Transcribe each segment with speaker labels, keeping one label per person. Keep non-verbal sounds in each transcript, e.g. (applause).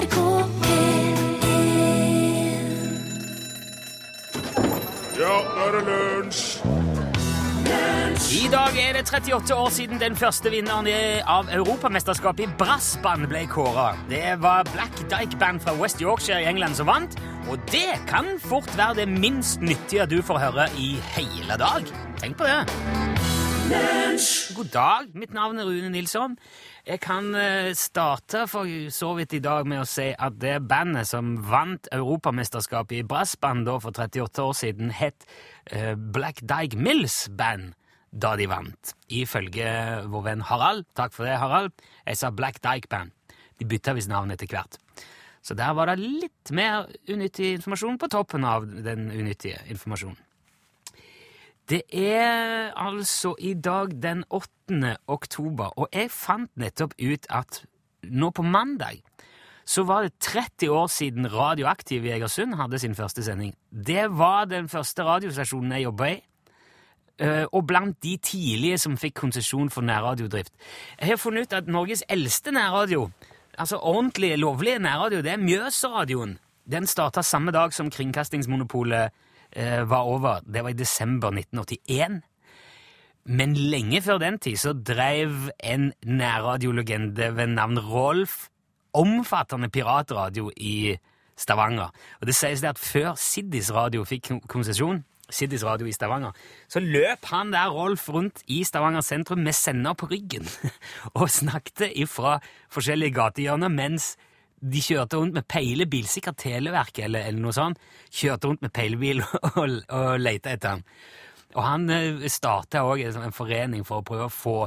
Speaker 1: NRK P1
Speaker 2: Ja, nå er det lunsj!
Speaker 3: I dag er det 38 år siden den første vinneren av Europamesterskapet i brassband ble kåra. Det var Black Dyke Band fra West Yorkshire i England som vant, og det kan fort være det minst nyttige du får høre i hele dag. Tenk på det. God dag, mitt navn er Rune Nilsson. Jeg kan eh, starte for så vidt i dag med å si at det bandet som vant Europamesterskapet i brassband da for 38 år siden, het eh, Black Dyke Mills Band da de vant. Ifølge vår venn Harald. Takk for det, Harald. Jeg sa Black Dyke Band. De bytta visst navn etter hvert. Så der var det litt mer unyttig informasjon på toppen av den unyttige informasjonen. Det er altså i dag den 8. oktober, og jeg fant nettopp ut at nå på mandag så var det 30 år siden Radioaktiv i Egersund hadde sin første sending. Det var den første radiostasjonen jeg jobba i, eh, og blant de tidlige som fikk konsesjon for nærradiodrift. Jeg har funnet ut at Norges eldste nærradio, altså ordentlig lovlige nærradio, det er Mjøsradioen. Den starta samme dag som Kringkastingsmonopolet var over. Det var i desember 1981. Men lenge før den tid så drev en nærradiolegende ved navn Rolf omfattende piratradio i Stavanger. Og det sies det at før Siddis Radio fikk kon- konsesjon, Siddis Radio i Stavanger, så løp han der Rolf rundt i Stavanger sentrum med sender på ryggen (laughs) og snakket ifra forskjellige gatehjørner mens de kjørte rundt med peilebil, sikkert Televerket eller, eller noe sånt, kjørte rundt med peilebil (laughs) og, og lette etter ham. Og han eh, starta òg en, forening for å prøve å få,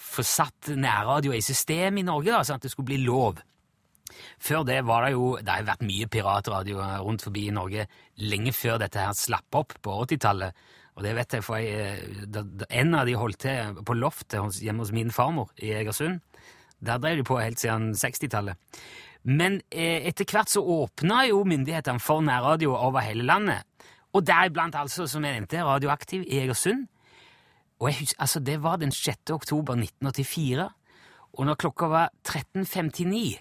Speaker 3: få satt nærradio i system i Norge, da, sånn at det skulle bli lov. Før det var det jo Det har vært mye piratradio rundt forbi i Norge lenge før dette her slapp opp på 80-tallet. Og det vet jeg, for jeg, da, da, en av de holdt til på loftet hjemme hos min farmor i Egersund. Der drev de på helt siden 60-tallet. Men eh, etter hvert så åpna jo myndighetene for nærradio over hele landet. Og deriblant altså, som jeg nevnte, Radioaktiv i Egersund. Og jeg husker, altså, det var den 6. oktober 1984. Og når klokka var 13.59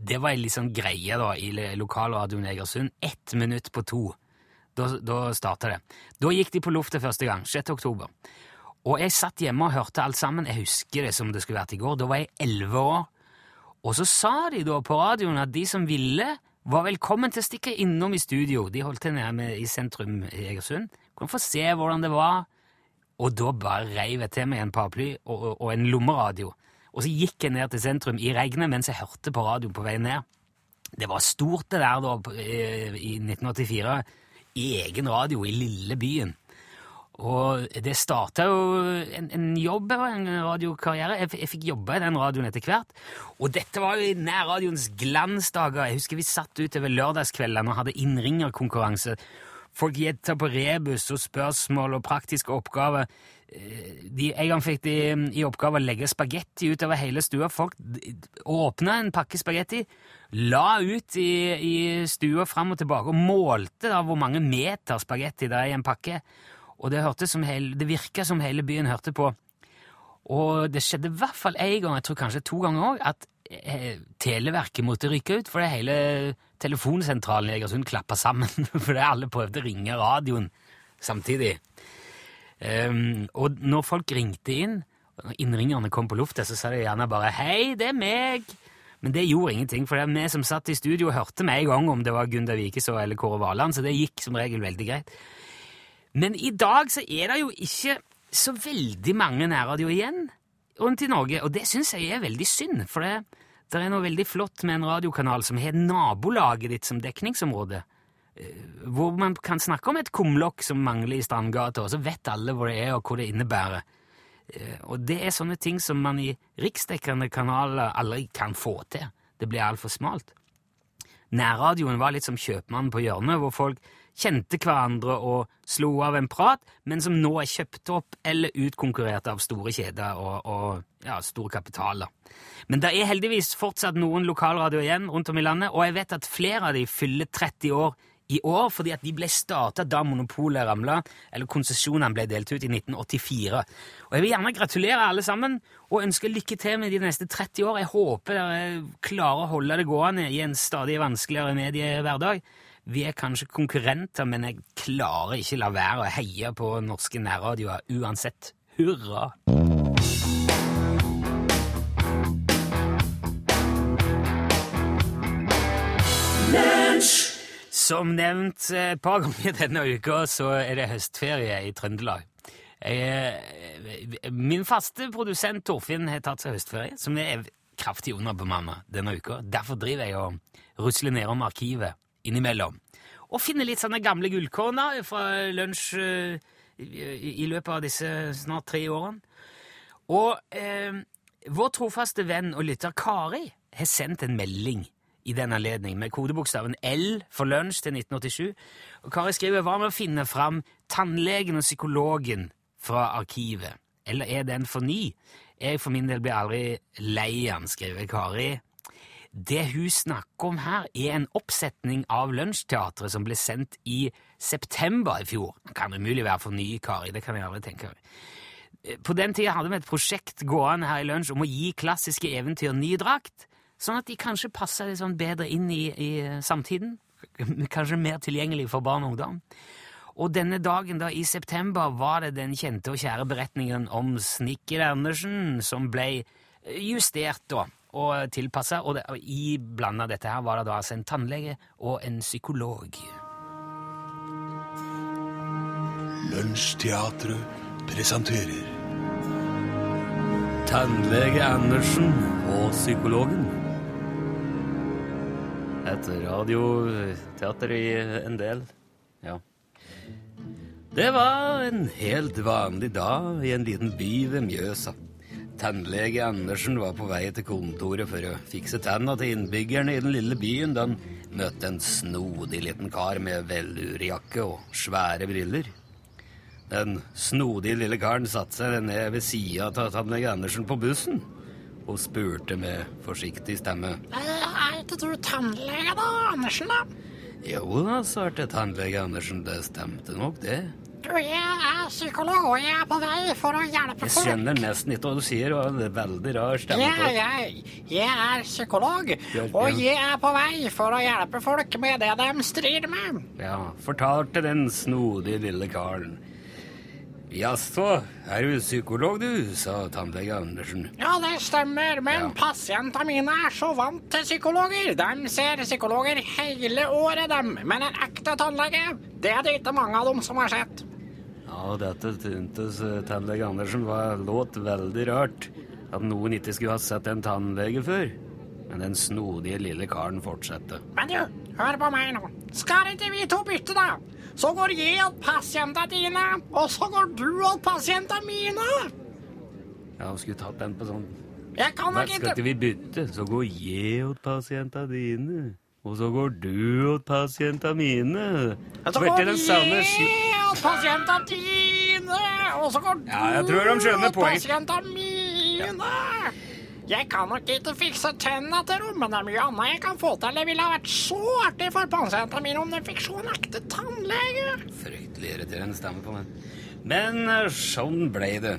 Speaker 3: det var en liksom greie da, i lokalradioen i Egersund. Ett minutt på to. Da, da starta det. Da gikk de på lufta første gang. 6. oktober. Og jeg satt hjemme og hørte alt sammen. Jeg husker det som det skulle vært i går. Da var jeg elleve år. Og så sa de da på radioen at de som ville, var velkommen til å stikke innom i studio. De holdt til nede i sentrum i Egersund. Kunne få se hvordan det var. Og da bare reiv jeg til meg en paraply og, og, og en lommeradio. Og så gikk jeg ned til sentrum i regnet mens jeg hørte på radioen på vei ned. Det var stort det der da eh, i 1984. I egen radio i lille byen. Og det starta jo en, en jobb, en radiokarriere. Jeg, jeg fikk jobbe i den radioen etter hvert. Og dette var jo i nærradioens glansdager. Jeg husker vi satt utover lørdagskveldene og hadde innringerkonkurranse. Folk gjetta på rebus og spørsmål og praktiske oppgaver. Eh, De, en gang fikk de mm, i oppgave å legge spagetti utover hele stua. Folk åpna en pakke spagetti, la ut i, i stua fram og tilbake og målte da hvor mange meter spagetti det er i en pakke. Og det, som det virka som hele byen hørte på. Og det skjedde i hvert fall én gang, jeg tror kanskje to ganger òg, at eh, Televerket måtte rykke ut fordi hele telefonsentralen i Egersund klappa sammen. (laughs) fordi alle prøvde å ringe radioen samtidig. Um, og når folk ringte inn, og innringerne kom på lufta, så sa de gjerne bare 'Hei, det er meg'. Men det gjorde ingenting, for vi som satt i studio hørte med en gang om det var Gunda Vikeså eller Kåre Valand, så det gikk som regel veldig greit. Men i dag så er det jo ikke så veldig mange nærradio igjen rundt i Norge, og det syns jeg er veldig synd, for det, det er noe veldig flott med en radiokanal som har nabolaget ditt som dekningsområde. eh, Hvor man kan snakke om et kumlokk som mangler i Strandgata, og så vet alle hvor det er og hvor det innebærer. Eh, Og det er sånne ting som man i riksdekkende kanaler aldri kan få til. Det blir altfor smalt. Nærradioen var litt som kjøpmannen på hjørnet, hvor folk kjente hverandre og slo av en prat, men som nå er kjøpt opp eller utkonkurrert av store kjeder og, og ja, store kapitaler. Men det er heldigvis fortsatt noen lokalradioer igjen rundt om i landet, og jeg vet at flere av de fyller 30 år i år fordi at de ble starta da monopolet ramla, eller konsesjonene ble delt ut i 1984. Og Jeg vil gjerne gratulere alle sammen og ønske lykke til med de neste 30 år. Jeg håper dere klarer å holde det gående i en stadig vanskeligere mediehverdag. Vi er kanskje konkurrenter, men jeg klarer ikke la være å heie på norske nærradioer uansett. Hurra! Som nevnt et par ganger denne uka, så er det høstferie i Trøndelag. Min faste produsent Torfinn har tatt seg høstferie, som er kraftig underbemanna denne uka. Derfor driver jeg og rusler nedom arkivet innimellom. Og finne litt sånne gamle gullkorner fra lunsj i løpet av disse snart tre årene. Og eh, vår trofaste venn og lytter Kari har sendt en melding i den anledning med kodebokstaven L for lunsj til 1987. Og Kari skriver hva med å finne fram tannlegen og psykologen fra arkivet? Eller er den for ny? Jeg for min del blir aldri lei han, skriver Kari. Det hun snakker om her, er en oppsetning av Lunsjteatret som ble sendt i september i fjor. Det kan umulig være for ny, Kari. Det kan jeg aldri tenke meg. På den tida hadde vi et prosjekt gående her i Lunsj om å gi klassiske eventyr ny drakt, sånn at de kanskje passer litt sånn bedre inn i, i samtiden. (laughs) Kanskje mer tilgjengelig for barn og ungdom. Og denne dagen da i september var det den kjente og kjære beretningen om Snikker Andersen som ble justert da, og tilpassa, og, det, og i blanda dette her var det da altså en tannlege og en psykolog.
Speaker 2: Lunsjteatret presenterer
Speaker 3: Tannlege Andersen og psykologen. Et radioteater i en del, ja. Det var en helt vanlig dag i en liten by ved Mjøsa. Tannlege Andersen var på vei til kontoret for å fikse tanna til innbyggerne i den lille byen da han møtte en snodig liten kar med velurjakke og svære briller. Den snodige lille karen satte seg ned ved sida av tannlege Andersen på bussen og spurte med forsiktig stemme.
Speaker 1: Er ikke du tannlege, da, Andersen, da?
Speaker 3: Jo da, svarte tannlege Andersen, det stemte nok, det.
Speaker 1: Du, jeg er psykolog, og jeg er på vei for å hjelpe folk.
Speaker 3: Jeg skjønner nesten ikke hva du sier, og det er veldig rar stemme
Speaker 1: Ja, jeg, jeg er psykolog, og jeg er på vei for å hjelpe folk med det de strir med.
Speaker 3: Ja, fortalte den snodige lille karen. Jaså, er du psykolog du, sa tannlege Andersen.
Speaker 1: Ja, det stemmer, men
Speaker 3: Ja.
Speaker 1: pasientene mine er så vant til psykologer. De ser psykologer hele året, dem. Men en ekte tannlege, det er det ikke mange av dem som har sett.
Speaker 3: Ja, dette syntes eh, tannlege Andersen var låt veldig rart. At noen ikke skulle ha sett en tannlege før. Men den snodige lille karen fortsatte.
Speaker 1: Men du, hør på meg nå. Skal ikke vi to bytte, da? Så går jeg åt pasientene dine, og så går du åt pasientene mine.
Speaker 3: Ja, skulle tatt den på sånn
Speaker 1: Jeg kan nok ikke
Speaker 3: skal ikke vi bytte? Så går jeg åt pasientene dine. Og så går du åt pasientene mine.
Speaker 1: Ja, så går jeg åt pasientene dine, og så går du
Speaker 3: Ja, jeg tror de skjønner
Speaker 1: åt
Speaker 3: poeng.
Speaker 1: pasientene mine. Jeg kan nok ikke fikse tennene til dem, men det er mye annet jeg kan få til. Det ville ha vært så artig for pasientene mine om de fikk se en ekte tannlege.
Speaker 3: Fryktelig irriterende stemme på meg. Men eh, sånn ble det.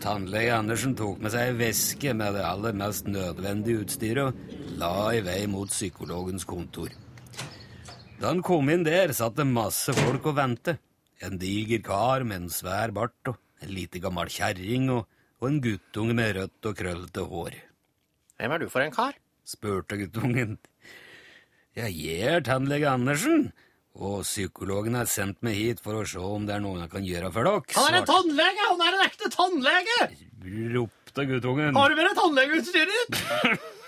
Speaker 3: Tannlege Andersen tok med seg ei veske med det aller mest nødvendige utstyret og la i vei mot psykologens kontor. Da han kom inn der, satt det masse folk og ventet. En diger kar med en svær bart og en lite gammel kjerring og, og en guttunge med rødt og krøllete hår.
Speaker 1: Hvem er du for en kar?
Speaker 3: spurte guttungen. Jeg er tannlege Andersen, og psykologen har sendt meg hit for å se om det er noe jeg kan gjøre for dere.
Speaker 1: Han er en tannlege! Han er en ekte tannlege!
Speaker 3: ropte guttungen.
Speaker 1: Har du med deg tannlegeutstyret ditt? (laughs)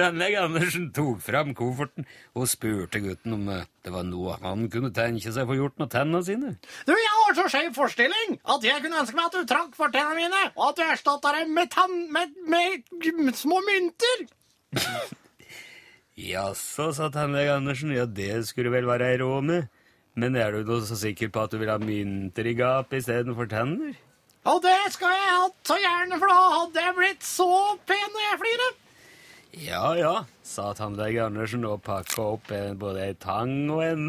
Speaker 3: Tannlege Andersen tok fram kofferten og spurte gutten om eh, det var noe han kunne tenke seg å få gjort med tennene sine.
Speaker 1: Du, jeg har så skjev forestilling at jeg kunne ønske meg at du trakk for tennene mine, og at du erstatta dem med, med, med, med små mynter. (laughs)
Speaker 3: Jaså, sa tannlege Andersen, ja, det skulle vel være ei råd med. Men er du da så sikker på at du vil ha mynter i gapet istedenfor tenner?
Speaker 1: Og det skal jeg hatt så gjerne, for da hadde jeg blitt så pen når jeg flirer.
Speaker 3: Ja ja, sa tannlege Andersen og pakka opp en, både ei tang og en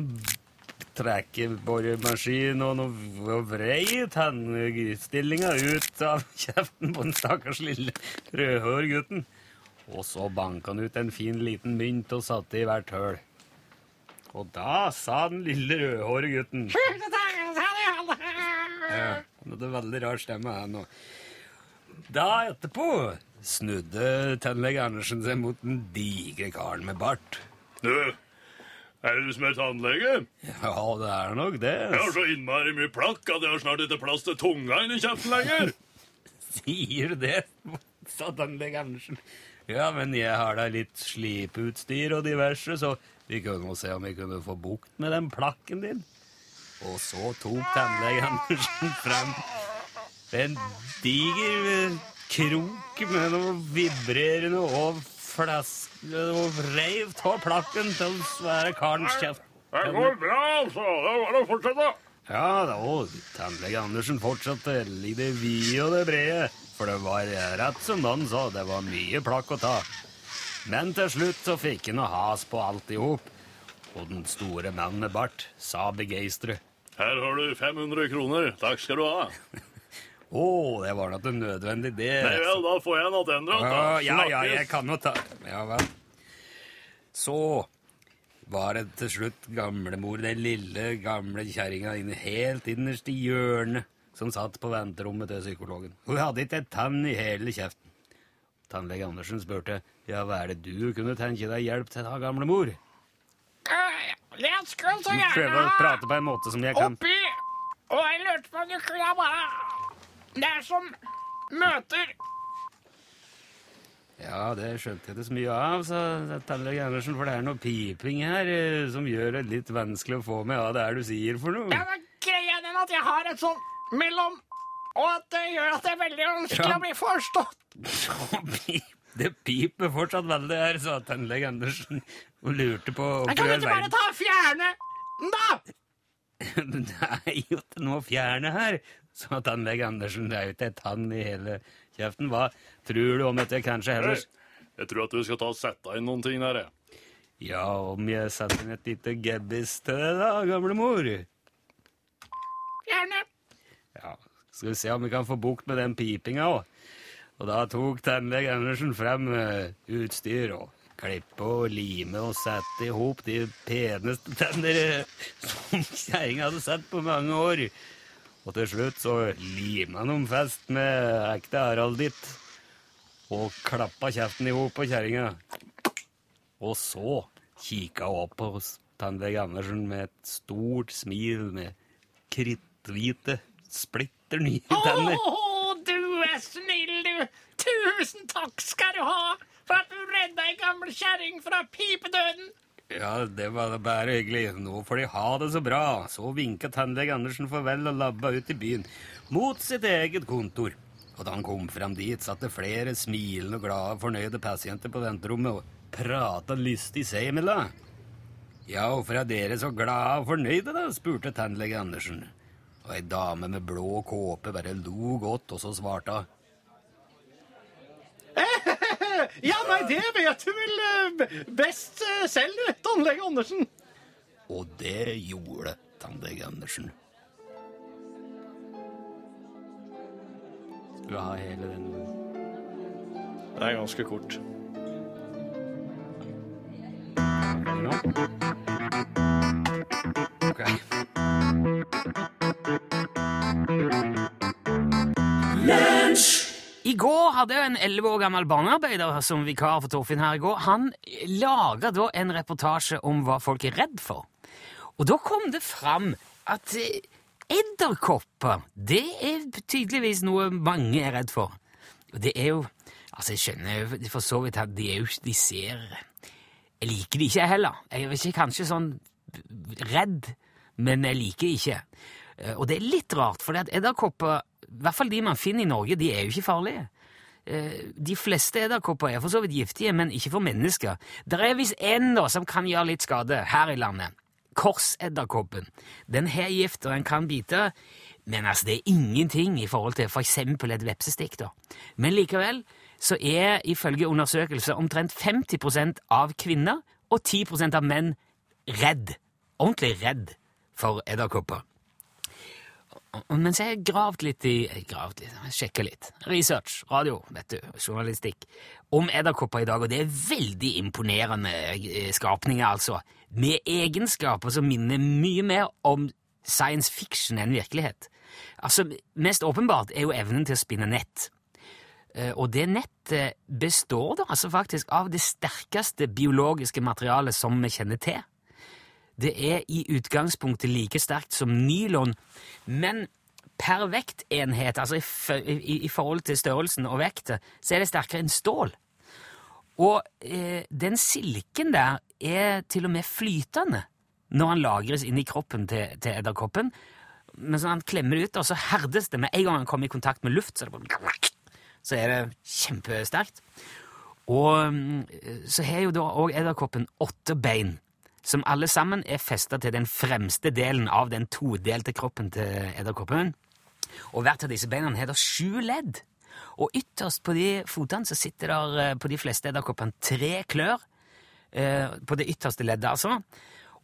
Speaker 3: trekkeboremaskin og og vrei tannstillinga ut av (laughs) kjeften på den stakkars lille rødhårgutten. Og så banka han ut en fin liten mynt og satte i hvert høl. Og da sa den lille rødhåre gutten (laughs) ja, Han hadde veldig rar stemme, han òg. Da etterpå snudde tannlege Andersen seg mot den digre karen med bart.
Speaker 2: Du, er det du som er tannlege?
Speaker 3: Ja, det er nok det.
Speaker 2: Jeg har så innmari mye plakk at jeg har snart ikke plass til tunga inni kjeften lenger. (laughs)
Speaker 3: Sier du det? sa tannlege Andersen. Ja, men jeg har da litt slipeutstyr og diverse, så vi kunne jo se om vi kunne få bukt med den plakken din. Og så tok tannlege Andersen frem en diger krok med noe vibrerende og flaske og reiv av plakken til den svære karens kjeft.
Speaker 2: Det går bra, altså. Det er bare å fortsette.
Speaker 3: Ja da, tannlege Andersen fortsatte i det vide og det brede, for det var rett som han sa, det var mye plakk å ta. Men til slutt så fikk han noe has på alt i hop, og den store mannen med bart sa begeistret.
Speaker 2: Her har du 500 kroner. Takk skal du ha.
Speaker 3: Å, det var nok nødvendig, det.
Speaker 2: Nei vel, da får jeg noe attendere.
Speaker 3: Ja, ja, ja, jeg kan jo ta Ja vel. Så var det til slutt gamlemor, den lille, gamle kjerringa inne helt innerst i hjørnet, som satt på venterommet til psykologen. Hun hadde ikke et tann i hele kjeften. Tannlege Andersen spurte ja, hva er det du kunne tenke deg hjelp til da, gamlemor?
Speaker 1: Jeg skulle så
Speaker 3: Prøve
Speaker 1: gjerne
Speaker 3: å prate på en måte som jeg kan.
Speaker 1: oppi Og jeg lurte på om du kunne bare Det er som møter
Speaker 3: Ja, det skjønte jeg det så mye av, sa tannlege Andersen, for det er noe piping her eh, som gjør det litt vanskelig å få med hva det er du sier for noe.
Speaker 1: Ja, men greia er den at jeg har et sånn mellom Og at det gjør at det er veldig vanskelig
Speaker 3: Ja.
Speaker 1: å bli forstått.
Speaker 3: Det piper fortsatt veldig her, sa tannlege Andersen og lurte på
Speaker 1: Jeg kan ikke bare ta og fjerne den, da! (laughs)
Speaker 3: Det er jo ikke noe å fjerne her, sa at Andersen. Meg er jo ikke et tann i hele kjeften. Hva tror du om dette kanskje heller
Speaker 2: Jeg tror at du skal ta og sette inn noen ting der, jeg.
Speaker 3: Ja, om jeg setter inn et lite gebbis til deg, da, gamlemor?
Speaker 1: Gjerne.
Speaker 3: Ja, skal vi se om vi kan få bukt med den pipinga òg. Og da tok tannlege Andersen frem eh, utstyr og klippe og lime og sette i hop de peneste tenner eh, (laughs) som kjerringa hadde sett på mange år. Og til slutt så lima dem fast med ekte heralditt og klappa kjeften i hop på kjerringa. Og så kikka hun opp på tannlege Andersen med et stort smil med kritthvite, splitter nye tenner.
Speaker 1: Å, du er snill, du! Tusen takk skal du ha for at du redda ei gammel kjerring fra pipedøden!
Speaker 3: Ja, det var bare hyggelig. Nå får de ha det så bra. Så vinka tannlege Andersen farvel og labba ut i byen, mot sitt eget kontor. Og da han kom frem dit, satt det flere smilende og glade, fornøyde pasienter på venterommet og prata lystig seg imellom. Ja, hvorfor er dere så glade og fornøyde, da? spurte tannlege Andersen. Og ei dame med blå kåpe bare lo godt, og så svarte hun. (laughs)
Speaker 4: Ja, nei, det vet du vel eh, best eh, selv, du, tannlege Andersen.
Speaker 3: Og det gjorde tannlege Andersen. Skal du ha hele den
Speaker 4: Det er ganske kort.
Speaker 3: nå? I går hadde jeg en 11 år gammel barnearbeider som vikar for Torfinn her i går. Han laga da en reportasje om hva folk er redd for. Og da kom det fram at eh, edderkopper, det er tydeligvis noe mange er redd for. Og det er jo Altså, jeg skjønner jo for så vidt at de er jo De ser Jeg liker de ikke, heller. Jeg er ikke kanskje sånn redd, men jeg liker de ikke. Eh, Og det er litt rart, for edderkopper, i hvert fall de man finner i Norge, de er jo ikke farlige. Eh, De fleste edderkopper er for så vidt giftige, men ikke for mennesker. Det er visst da som kan gjøre litt skade her i landet. Korsedderkoppen. Den har gift, og den kan bite, men altså, det er ingenting i forhold til for eksempel et vepsestikk. da. Men likevel så er ifølge undersøkelser omtrent 50% av kvinner og 10% av menn redd. Ordentlig redd for edderkopper. Mens jeg har gravd litt i gravd litt, sjekka litt, research, radio, vet du, journalistikk, om edderkopper i dag, og det er veldig imponerende eh, skapninger, altså, med egenskaper som minner mye mer om science fiction enn virkelighet. Altså, Mest åpenbart er jo evnen til å spinne nett. Eh, Og det nettet består da altså faktisk av det sterkeste biologiske materialet som vi kjenner til. Det er i utgangspunktet like sterkt som nylon, men per vektenhet, altså i, i, i forhold til størrelsen og vekta, så er det sterkere enn stål. Og eh, den silken der er til og med flytende når han lagres inn i kroppen til, til edderkoppen. Men så han klemmer det ut, og så herdes det med en gang han kommer i kontakt med luft. Så, er det bare, så er det kjempesterkt. Og mm, så har jo da òg edderkoppen åtte bein, som alle sammen er festa til den fremste delen av den todelte kroppen til edderkoppen. Og hvert av disse beina har sju ledd. Og ytterst på de fotene så sitter der eh, på de fleste edderkoppene tre klør. Eh, på det ytterste leddet, altså.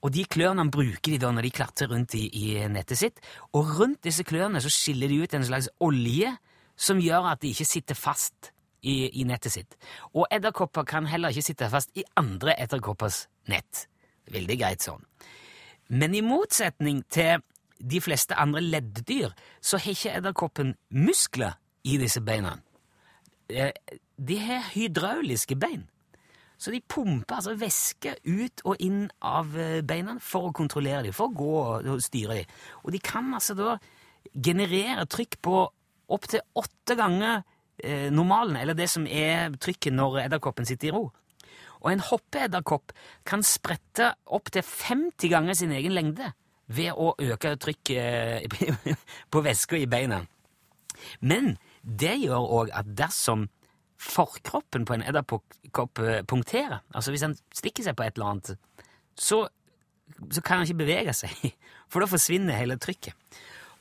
Speaker 3: Og de klørne bruker de da når de klatrer rundt i, i nettet sitt. Og rundt disse klørne så skiller de ut en slags olje som gjør at de ikke sitter fast i, i nettet sitt. Og edderkopper kan heller ikke sitte fast i andre edderkoppers nett. Veldig greit sånn. Men i motsetning til de fleste andre ledddyr, så har ikke edderkoppen muskler i disse beina. Eh, De har hydrauliske bein. Så de pumper altså væske ut og inn av eh, beina for å kontrollere dem, for å gå og styre dem. Og de kan altså da generere trykk på opptil åtte ganger eh, normalen, eller det som er trykket når edderkoppen sitter i ro. Og en hoppeedderkopp kan sprette opptil 50 ganger sin egen lengde ved å øke trykket eh, (laughs) på væska i beina. Men det gjør òg at dersom forkroppen på en edderkopp eh, punkterer, altså hvis han stikker seg på et eller annet, så, så kan han ikke bevege seg, (laughs) for da forsvinner hele trykket.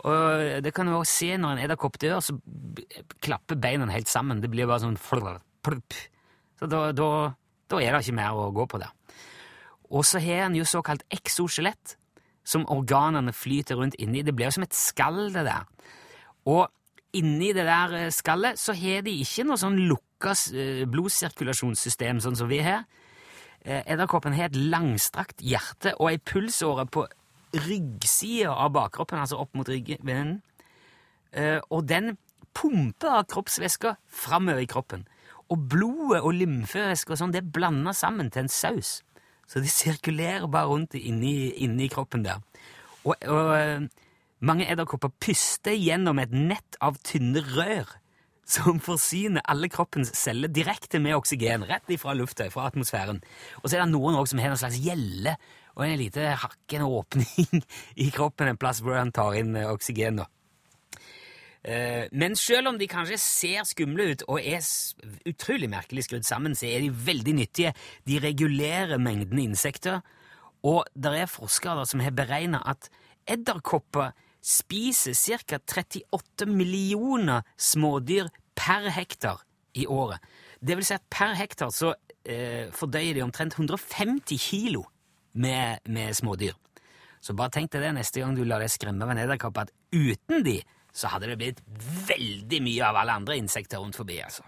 Speaker 3: Og det kan du også se når en edderkopp dør, så klapper beina helt sammen. Det blir bare sånn flup, plupp. Så da, da, da er det ikke mer å gå på der. Og så har en jo såkalt exoskjelett, som organene flyter rundt inni. Det blir jo som et skall, det der. Og inni det der eh, skallet så har de ikke noe sånn lukka eh, blodsirkulasjonssystem sånn som vi har. Eh, Edderkoppen har et langstrakt hjerte og ei pulsåre på ryggsida av bakkroppen, altså opp mot ryggen, Og den pumper av kroppsvæska framover i kroppen. Og blodet og lymfevæske og sånn, det er blanda sammen til en saus. Så de sirkulerer bare rundt inni, inni kroppen der. Og, og eh, mange edderkopper puster gjennom et nett av tynne rør som forsyner alle kroppens celler direkte med oksygen, rett ifra lufta, fra atmosfæren. Og så er det noen også som har en slags gjelle og en liten hakken åpning (laughs) i kroppen en plass hvor han tar inn oksygen oksygen. Eh, Men selv om de kanskje ser skumle ut og er utrolig merkelig skrudd sammen, så er de veldig nyttige. De regulerer mengden insekter, og det er forskere som har beregna at edderkopper spiser ca. 38 millioner smådyr per hektar i året. Det vil si at per hektar så eh, fordøyer de omtrent 150 kilo med, med smådyr. Så bare tenk deg det neste gang du lar deg skremme av en edderkopp, at uten de så hadde det blitt veldig mye av alle andre insekter rundt forbi. altså.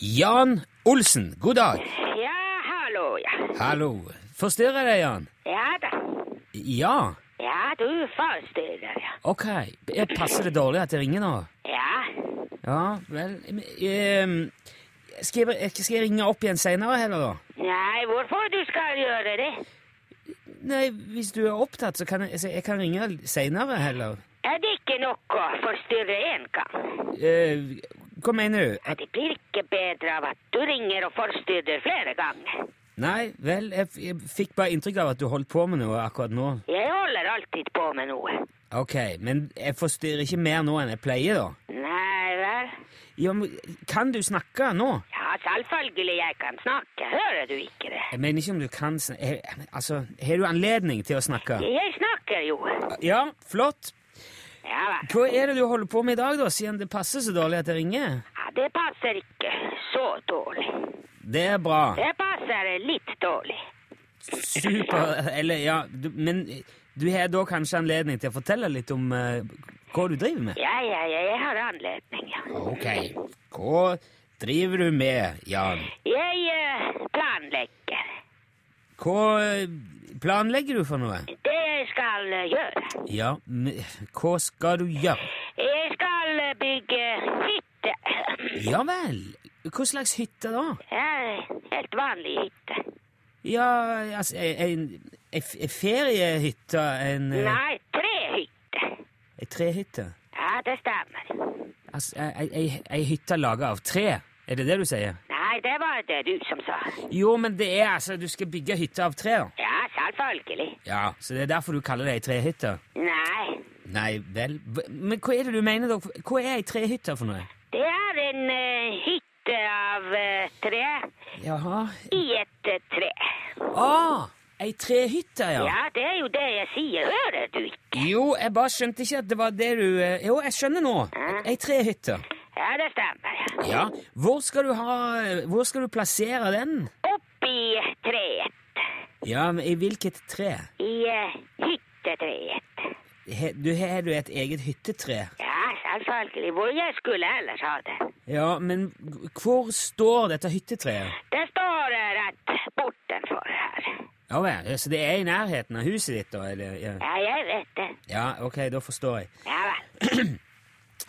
Speaker 3: Jan Olsen, god dag.
Speaker 5: Ja, hallo, ja.
Speaker 3: Hallo. Forstyrrer jeg deg, Jan?
Speaker 5: Ja da.
Speaker 3: Ja.
Speaker 5: Ja, du forstyrrer, ja.
Speaker 3: Ok. Jeg passer det dårlig at jeg ringer nå?
Speaker 5: Ja.
Speaker 3: Ja, vel ehm, skal, jeg, skal jeg ringe opp igjen seinere heller, da?
Speaker 5: Nei, hvorfor du skal gjøre det?
Speaker 3: Nei, hvis du er opptatt, så kan jeg, så jeg kan ringe seinere heller.
Speaker 5: Er det ikke nok å forstyrre en gang?
Speaker 3: Eh, hva mener du? At,
Speaker 5: Det blir ikke bedre av at du ringer og forstyrrer flere ganger.
Speaker 3: nei, vel, jeg, jeg fikk bare inntrykk av at du holdt på med noe akkurat nå.
Speaker 5: Jeg holder alltid på med noe.
Speaker 3: Ok, men jeg forstyrrer ikke mer nå enn jeg pleier, da. Ja, men Kan du snakke nå?
Speaker 5: Ja, selvfølgelig jeg kan snakke. Hører du ikke det?
Speaker 3: Jeg mener ikke om du kan snakke Altså, har du anledning til å snakke?
Speaker 5: Jeg snakker jo.
Speaker 3: Ja, flott.
Speaker 5: Ja va.
Speaker 3: Hva er det du holder på med i dag, da, siden det passer så dårlig at jeg ringer?
Speaker 5: Ja, det passer ikke så dårlig.
Speaker 3: Det er bra.
Speaker 5: Det passer litt dårlig.
Speaker 3: Super. Eller, ja, du, men du har da kanskje anledning til å fortelle litt om eh, hva du driver med?
Speaker 5: Ja, ja, ja, jeg har anledning, ja.
Speaker 3: Ok. Hva driver du med, Jan?
Speaker 5: Jeg eh, planlegger
Speaker 3: Hva eh, planlegger du for noe?
Speaker 5: det jeg skal eh, gjøre.
Speaker 3: Ja, men hva skal du gjøre?
Speaker 5: Jeg skal eh, bygge hytte.
Speaker 3: Ja vel. Hva slags hytte da?
Speaker 5: Ja, helt vanlig hytte.
Speaker 3: Ja, altså En, en, en feriehytte? En, eh,
Speaker 5: Nei, trehytte.
Speaker 3: Ei trehytte?
Speaker 5: Ja, det stemmer.
Speaker 3: Altså, ei, hytte laga av tre? Er det det du sier?
Speaker 5: Nei, det var det du som sa.
Speaker 3: Jo, men det er altså Du skal bygge hytte av tre?
Speaker 5: Ja, selvfølgelig.
Speaker 3: Ja, Så det er derfor du kaller det ei trehytte?
Speaker 5: Nei,
Speaker 3: Nei vel Men hva er det du mener, da? Hva er ei trehytte for noe?
Speaker 5: det er en uh, hytte av uh, tre
Speaker 3: Jaha
Speaker 5: i et uh, tre.
Speaker 3: Ah! Ei trehytte, ja.
Speaker 5: Ja, det er jo det jeg sier. Hører du ikke?
Speaker 3: Jo, jeg bare skjønte ikke at det var det du eh, Jo, jeg skjønner nå. Ei trehytte.
Speaker 5: Ja, det stemmer.
Speaker 3: Ja. Hvor skal du ha Hvor skal du plassere den?
Speaker 5: Oppi treet.
Speaker 3: Ja, men i hvilket tre?
Speaker 5: I uh, hyttetreet.
Speaker 3: He, du Har du et eget hyttetre?
Speaker 5: Ja, selvfølgelig. Hvor jeg skulle ellers ha det.
Speaker 3: Ja, men hvor står dette hyttetreet?
Speaker 5: Det står rett her.
Speaker 3: Ja vel, så det er i nærheten av huset ditt, da? Eller, ja.
Speaker 5: Ja, jeg vet det.
Speaker 3: ja, ok, da forstår jeg.
Speaker 5: Ja vel. (clears throat)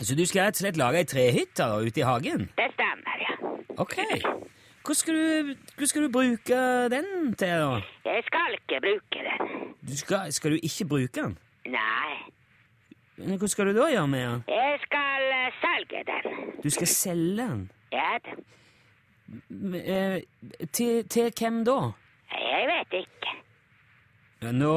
Speaker 3: Så du skal rett og slett lage ei trehytte ute i hagen?
Speaker 5: Det stemmer, ja.
Speaker 3: Ok. Hva skal, du, hva skal du bruke den til, da?
Speaker 5: Jeg skal ikke bruke den.
Speaker 3: Du skal, skal du ikke bruke den?
Speaker 5: Nei,
Speaker 3: Men Hva skal du da gjøre med den?
Speaker 5: jeg skal eh, selge den.
Speaker 3: Du skal selge den?
Speaker 5: Ja,
Speaker 3: eh, til, til hvem da?
Speaker 5: Jeg vet ikke.
Speaker 3: Ja, nå,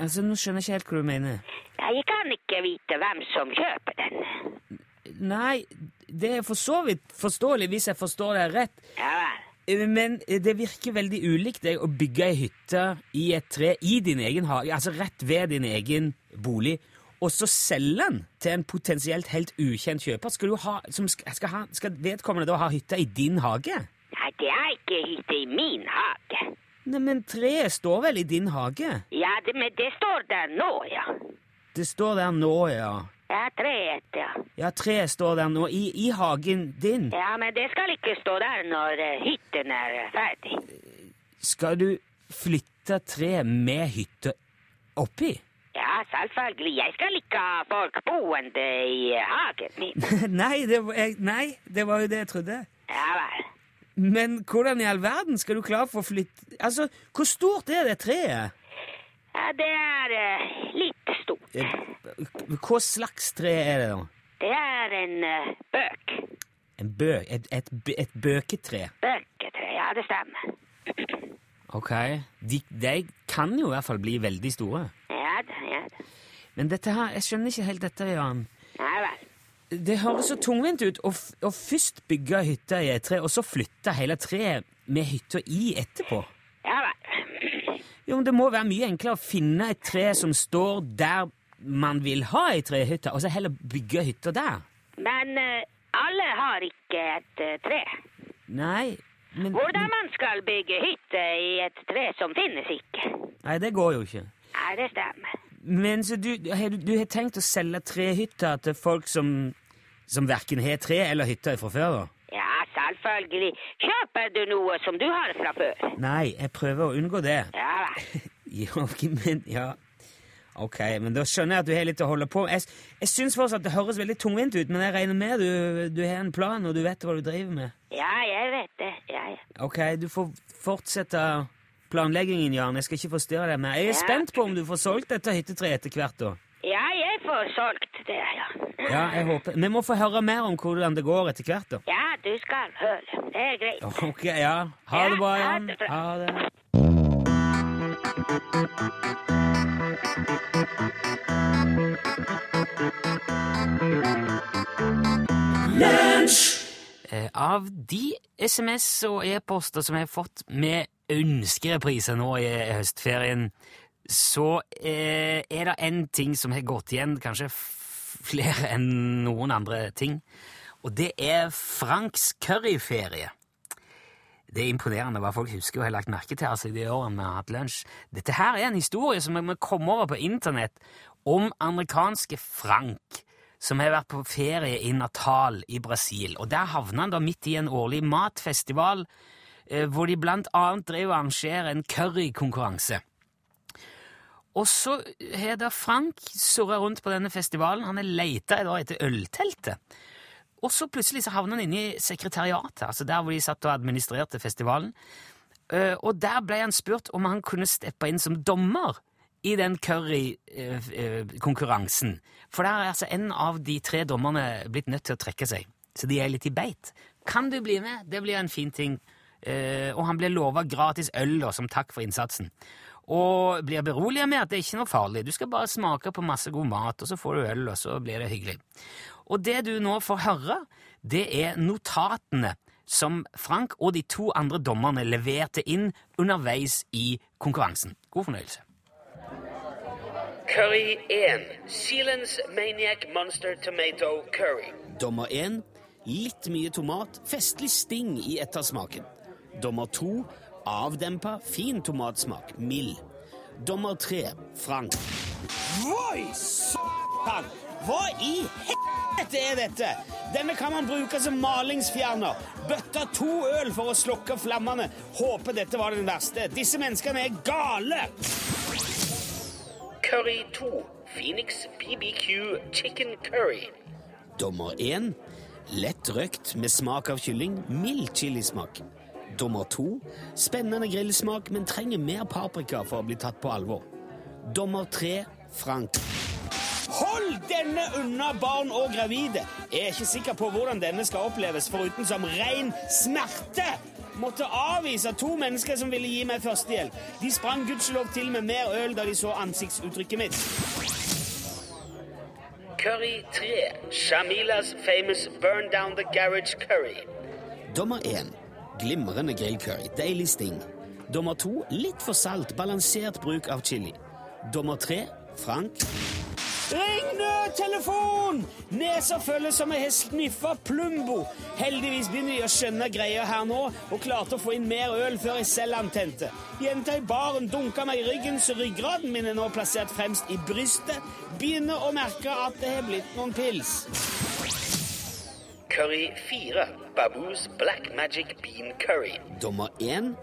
Speaker 3: altså, nå skjønner jeg ikke helt hva du mener.
Speaker 5: Jeg kan ikke vite hvem som kjøper den.
Speaker 3: Nei, det er for så vidt forståelig hvis jeg forstår deg rett.
Speaker 5: Ja vel.
Speaker 3: Men det virker veldig ulikt deg å bygge ei hytte i et tre i din egen hage, altså rett ved din egen bolig, og så selge den til en potensielt helt ukjent kjøper. Skal, du ha, skal, ha, skal vedkommende da ha hytta i din hage?
Speaker 5: Nei, det er ikke hytte i min hage.
Speaker 3: Nei, men treet står vel i din hage?
Speaker 5: Ja, det, men det står der nå, ja.
Speaker 3: Det står der nå, ja.
Speaker 5: Ja, treet, ja.
Speaker 3: Ja, treet står der nå, i, i hagen din.
Speaker 5: Ja, men det skal ikke stå der når eh, hytten er eh, ferdig.
Speaker 3: Skal du flytte treet med hytte oppi?
Speaker 5: Ja, selvfølgelig. Jeg skal ikke ha folk boende i hagen min. (laughs)
Speaker 3: nei, det var, jeg, nei, det var jo det jeg trodde.
Speaker 5: Ja vel.
Speaker 3: Men hvordan i all verden skal du klare for å flytte Altså, hvor stort er det treet?
Speaker 5: Ja, det er eh, litt stort.
Speaker 3: Hva slags tre er det, da?
Speaker 5: Det er en eh, bøk.
Speaker 3: En bø... Et, et, et bøketre?
Speaker 5: Bøketre, ja, det stemmer.
Speaker 3: Ok. De, de kan jo i hvert fall bli veldig store.
Speaker 5: Ja da, ja da.
Speaker 3: Men dette her, jeg skjønner ikke helt dette, Jan.
Speaker 5: Nei vel.
Speaker 3: Det høres så tungvint ut å, å først bygge hytta i et tre, og så flytte hele treet med hytta i etterpå.
Speaker 5: Ja vel.
Speaker 3: Jo, men Det må være mye enklere å finne et tre som står der man vil ha ei trehytte, og så heller bygge hytta der.
Speaker 5: Men uh, alle har ikke et uh, tre.
Speaker 3: Nei, men
Speaker 5: Hvordan man skal bygge hytte i et tre som finnes ikke.
Speaker 3: Nei, det går jo ikke.
Speaker 5: Nei, det stemmer.
Speaker 3: Men så du, du, du har tenkt å selge trehytter til folk som, som verken har tre eller hytter fra før? da?
Speaker 5: Ja, selvfølgelig. Kjøper du noe som du har fra før?
Speaker 3: Nei, jeg prøver å unngå det.
Speaker 5: Ja da. (laughs)
Speaker 3: Ja, men ja Ok, men da skjønner jeg at du har litt å holde på med. Jeg, jeg syns fortsatt det høres veldig tungvint ut, men jeg regner med du, du har en plan, og du vet hva du driver med.
Speaker 5: Ja, jeg vet det. Ja, ja.
Speaker 3: Ok, du får fortsette planleggingen, Jan. Jeg skal ikke forstyrre deg mer. Jeg er
Speaker 5: Ja.
Speaker 3: spent på om du får solgt dette hyttetreet etter hvert, da.
Speaker 5: ja, jeg får solgt det, ja.
Speaker 3: Ja, jeg håper. Vi må få høre mer om hvordan det går etter hvert, da.
Speaker 5: Ja, du skal høre. Det er greit.
Speaker 3: Ok, ja. Ha det bra, Jan. Ha det. Eh, Av de SMS og e-poster som jeg har fått med ønskereprise nå i høstferien, så eh, er det en ting som har gått igjen, kanskje flere enn noen andre ting, og det er Franks curryferie. Det er imponerende hva folk husker og har lagt merke til altså, i de årene vi har hatt lunsj. Dette her er en historie som vi kom over på internett om amerikanske Frank, som har vært på ferie i Natal i Brasil. Og der havna han da midt i en årlig matfestival, hvor de blant annet drev og arrangerer en currykonkurranse. Og så har da Frank surra rundt på denne festivalen. Han har leita etter ølteltet. Og så plutselig så havna han inne i sekretariatet, altså der hvor de satt og administrerte festivalen. Eh, Og der ble han spurt om han kunne steppe inn som dommer i den currykonkurransen. For der er altså en av de tre dommerne blitt nødt til å trekke seg, så de er litt i beit. Kan du bli med? Det blir en fin ting. Eh, Og han blir lova gratis øl da, som takk for innsatsen. Og blir beroliget med at det er ikke noe farlig. Du skal bare smake på masse god mat, og så får du øl, og så blir det hyggelig. Og det du nå får høre, det er notatene som Frank og de to andre dommerne leverte inn underveis i konkurransen. God fornøyelse.
Speaker 6: Curry 1. Sealands Maniac Monster Tomato Curry.
Speaker 3: Dommer 1 litt mye tomat, festlig sting i ettersmaken. Dommer to avdempa, fin tomatsmak, mild. Dommer tre Frank. Voi, satan! Hva i helvete er dette? Denne kan man bruke som malingsfjerner. Bøtta to øl for å slokke flammene. Håper dette var den verste. Disse menneskene er gale!
Speaker 6: Curry 2. Phoenix BBQ Chicken Curry.
Speaker 3: Dommer 1 lett røkt med smak av kylling, mild chilismak. Dommer to spennende grillsmak, men trenger mer paprika for å bli tatt på alvor. Dommer tre Frank. Hold denne unna barn og gravide! Jeg er ikke sikker på hvordan denne skal oppleves, foruten som ren smerte! Måtte avvise to mennesker som ville gi meg førstehjelp. De sprang gudskjelov til med mer øl da de så ansiktsuttrykket mitt.
Speaker 6: Curry 3. Shamila's famous Burn Down the Garage Curry.
Speaker 3: Dommer 1. Glimrende grillcurry, deilig sting. Dommer to Litt for salt, balansert bruk av chili. Dommer tre Frank. Ring nødtelefon! Nesa føles som jeg har sniffa Plumbo. Heldigvis begynner de å skjønne greia her nå, og klarte å få inn mer øl før jeg selv antente. Jenta i baren dunka meg i ryggen, så ryggraden min er nå plassert fremst i brystet. Begynner å merke at det har blitt noen pils.
Speaker 6: Curry 4. Baboos Black Magic Bean Curry.
Speaker 3: Dommer 1.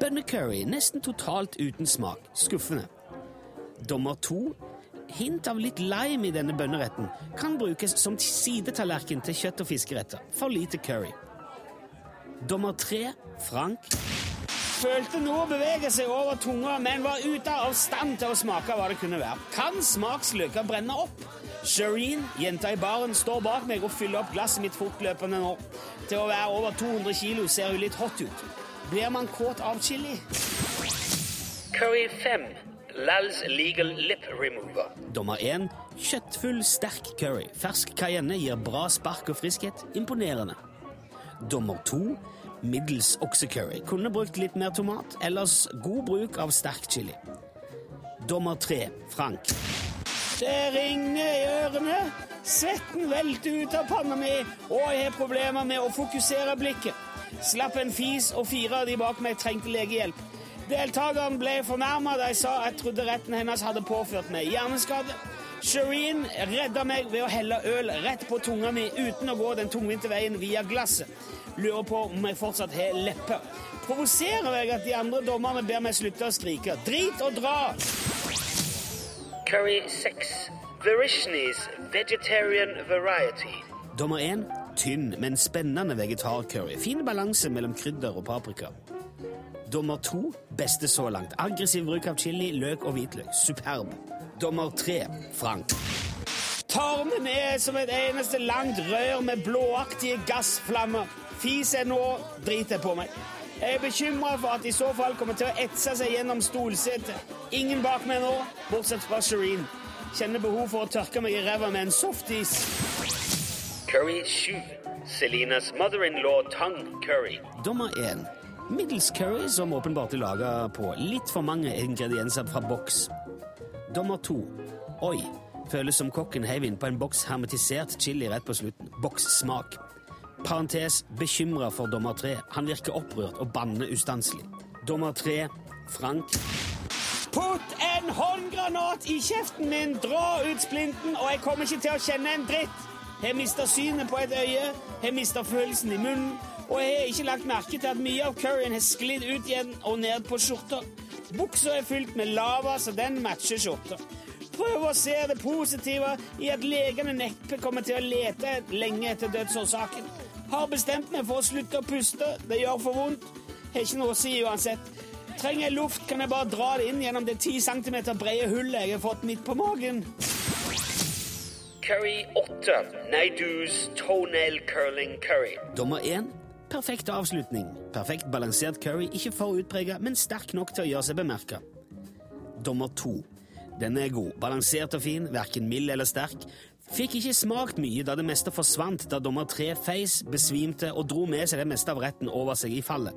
Speaker 3: Bønnecurry, nesten totalt uten smak. Skuffende. Dommer 2. Hint av litt lime i denne bønneretten kan brukes som sidetallerken til kjøtt- og fiskeretter. For lite curry. Dommer 3. Frank. Følte noe bevege seg over tunga, men var ute av stand til å smake hva det kunne være. Kan smaksløker brenne opp? Shireen, jenta i baren, står bak meg og fyller opp glasset mitt fortløpende nå. Til å være over 200 kilo ser hun litt hot ut. Blir man kåt av chili?
Speaker 6: Curry 5. Lal's Legal Lip Remover.
Speaker 3: Dommer 1. Kjøttfull, sterk curry. Fersk cayenne gir bra spark og friskhet. Imponerende. Dommer 2. Middels oxycurry. Kunne brukt litt mer tomat. Ellers god bruk av sterk chili. Dommer 3. Frank. Det ringer i ørene. Svetten velter ut av panna mi, og jeg har problemer med å fokusere blikket. Slapp en fis, og fire av de bak meg trengte legehjelp. Deltakeren ble fornærma da jeg sa jeg trodde retten hennes hadde påført meg hjerneskade. Shireen redda meg ved å helle øl rett på tunga mi uten å gå den tungvinte veien via glasset. Lurer på om jeg fortsatt har lepper. Provoserer jeg at de andre dommerne ber meg slutte å skrike? Drit og dra!
Speaker 6: Curry 6. Verishni's Vegetarian Variety.
Speaker 3: Dommer 1. Tynn, men spennende vegetarcurry. Fin balanse mellom krydder og paprika. Dommer 2. Beste så langt. Aggressiv bruk av chili, løk og hvitløk. Superb. Dommer 3. Frank. Tarmen er som et eneste langt rør med blåaktige gassflammer. Fis er nå, driter jeg på meg. Jeg er bekymra for at i så fall kommer til å etse seg gjennom stolsetet. Ingen bak meg nå, bortsett fra Shireen. Kjenner behov for å tørke meg i ræva med en softis.
Speaker 6: Curry 7. Selinas mother-in-law tongue curry.
Speaker 3: Dommer 1. Middels curry som åpenbart er laga på litt for mange ingredienser fra boks. Dommer 2. Oi. Føles som kokken heiv innpå en boks hermetisert chili rett på slutten. Bokssmak. Parentes bekymra for dommer tre. Han virker opprørt og banner ustanselig. Dommer tre. Frank. Putt en håndgranat i kjeften min! Dra ut splinten, og jeg kommer ikke til å kjenne en dritt! Jeg mista synet på et øye, jeg mista følelsen i munnen, og jeg har ikke lagt merke til at mye av curryen har sklidd ut igjen og ned på skjorta. Buksa er fylt med lava, så den matcher skjorta. Prøv å se det positive i at legene neppe kommer til å lete lenge etter dødsårsaken. Har bestemt meg for å slutte å puste. Det gjør for vondt. Har ikke noe å si uansett. Trenger jeg luft, kan jeg bare dra det inn gjennom det 10 cm brede hullet jeg har fått midt på magen.
Speaker 6: Curry 8. Neidus toenail curling curry.
Speaker 3: Dommer 1. Perfekt avslutning. Perfekt balansert curry, ikke for utprega, men sterk nok til å gjøre seg bemerka. Dommer 2. Den er god. Balansert og fin, verken mild eller sterk. Fikk ikke smakt mye da det meste forsvant da dommer tre feis, besvimte og dro med seg det meste av retten over seg i fallet.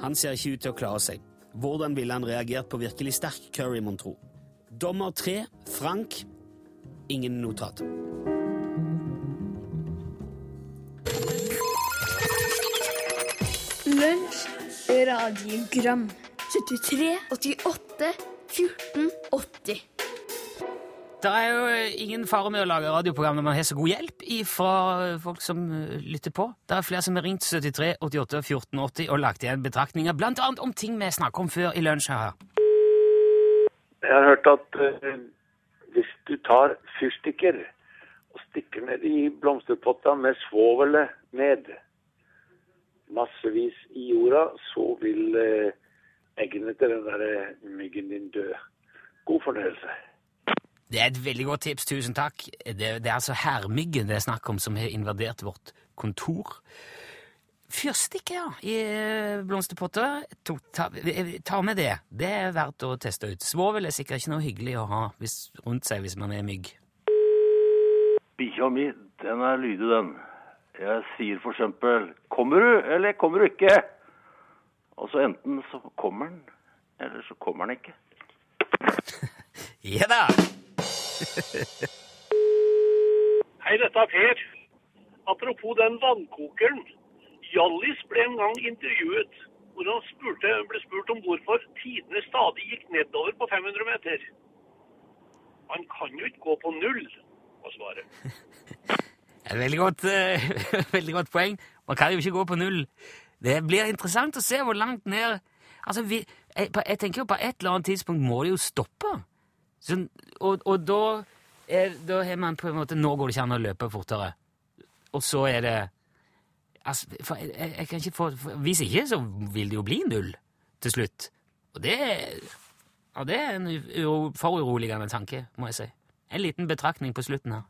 Speaker 3: Han ser ikke ut til å klare seg. Hvordan ville han reagert på virkelig sterk curry, mon tro? Dommer tre, Frank. Ingen notat.
Speaker 7: Lunsj, radiogram 73, 88, 14, 80
Speaker 3: Det er jo ingen fare med å lage radioprogram når man har så god hjelp fra folk som eh, lytter på. Det er flere som har ringt 73 88 14 80 og lagt igjen betraktninger, blant annet om ting vi snakket om før i lunsj her.
Speaker 8: Jeg har hørt at uh, hvis du tar fyrstikker og stikker ned i blomsterpotta med svovelet ned massevis i jorda, så vil uh, eggene til den der eh, myggen din dø. God fornøyelse.
Speaker 3: Det er et veldig godt tips, tusen takk. Det, det er altså hermyggen det er snakk om som har invadert vårt kontor. Fyrstikker, ja, i eh, blomsterpotter. Ta, ta med det. Det er verdt å teste ut. Svovel er sikkert ikke noe hyggelig å ha hvis, rundt seg hvis man er mygg.
Speaker 9: Bikkja mi, den er lydig, den. Jeg sier for eksempel 'Kommer du, eller kommer du ikke?' Og så enten så kommer den, eller så kommer den ikke. (laughs)
Speaker 3: Ja da! (laughs)
Speaker 10: Hei, dette er Per. Apropos den vannkokeren. Hjallis ble en gang intervjuet hvor han spurte, ble spurt om hvorfor tidene stadig gikk nedover på 500 meter. Han kan jo ikke gå på null, var svaret. (laughs)
Speaker 3: Veldig godt, uh, (laughs) veldig godt poeng. Man kan jo ikke gå på null. Det blir interessant å se hvor langt ned Altså, vi, jeg, jeg tenker jo på et eller annet tidspunkt må det jo stoppe. Sånn, og, og da er, da har man på en måte Nå går det ikke an å løpe fortere. Og så er det altså, for jeg, jeg, kan ikke få Hvis ikke, så vil det jo bli null til slutt. Og det, ja, det er en uro, foruroligende tanke, må jeg si. En liten betraktning på slutten her.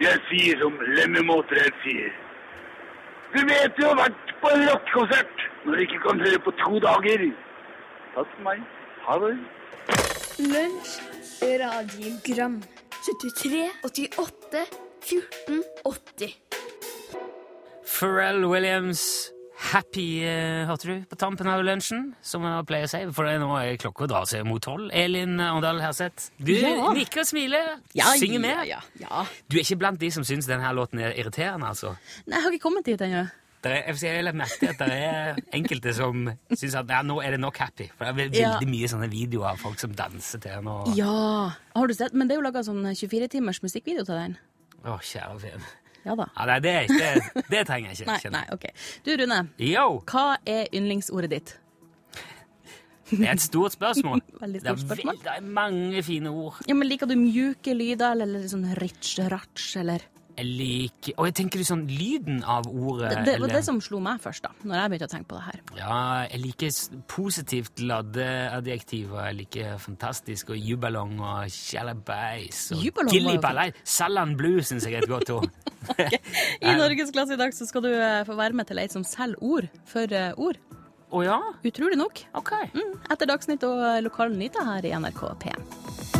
Speaker 11: Jeg sier som Lemmy Motörhead sier. Du vet du har vært på en rockekonsert når du ikke kan høre på to dager. Takk for meg. Ha det.
Speaker 7: Lunsj, radiogram 73, 88, 14, 80
Speaker 3: Pharrell Williams, Happy, eh, hørte du, på tampen av lunsjen, som jeg pleier å si, for nå er klokka drar seg mot tolv. Elin Arndal Herseth, du
Speaker 12: Ja.
Speaker 3: nikker og smiler,
Speaker 12: Ja,
Speaker 3: synger med.
Speaker 12: ja, ja.
Speaker 3: Du er ikke blant de som syns denne låten er irriterende, altså?
Speaker 12: Nei, jeg har ikke kommet dit ennå.
Speaker 3: Det er, jeg har lagt merke til at det er enkelte som syns at ja, nå er det nok happy. For det er veldig
Speaker 12: Ja.
Speaker 3: mye sånne videoer av folk som danser til den. Og,
Speaker 12: Ja, har du sett? Men det er jo laga sånn 24-timers musikkvideo til den.
Speaker 3: Å, kjære vene.
Speaker 12: Ja da.
Speaker 3: Ja, nei, det, er ikke- det, det trenger jeg ikke.
Speaker 12: Nei, nei, ok. Du, Rune.
Speaker 3: Yo!
Speaker 12: Hva er yndlingsordet ditt?
Speaker 3: Det er et stort spørsmål. (laughs)
Speaker 12: Veldig
Speaker 3: er,
Speaker 12: stort spørsmål.
Speaker 3: vel- det er mange fine ord.
Speaker 12: Ja, men Liker du mjuke lyder, eller sånn ritsj, ratsj, eller
Speaker 3: Jeg liker Og jeg tenker sånn lyden av ordet
Speaker 12: Det, det var det som slo meg først, da, når jeg begynte å tenke på det her.
Speaker 3: Ja, jeg liker positivt ladde adjektiver. Jeg liker fantastisk og jubalong og sjalabais og gillibalei. Salan blue syns jeg er et godt ord. (laughs)
Speaker 12: I Norgesklasse i dag så skal du eh, få være med til ei som selger ord for eh, ord.
Speaker 3: Å ja?
Speaker 12: Utrolig nok.
Speaker 3: Ok.
Speaker 12: Mm, etter Dagsnytt og eh, Lokale nyheter her i NRK P1.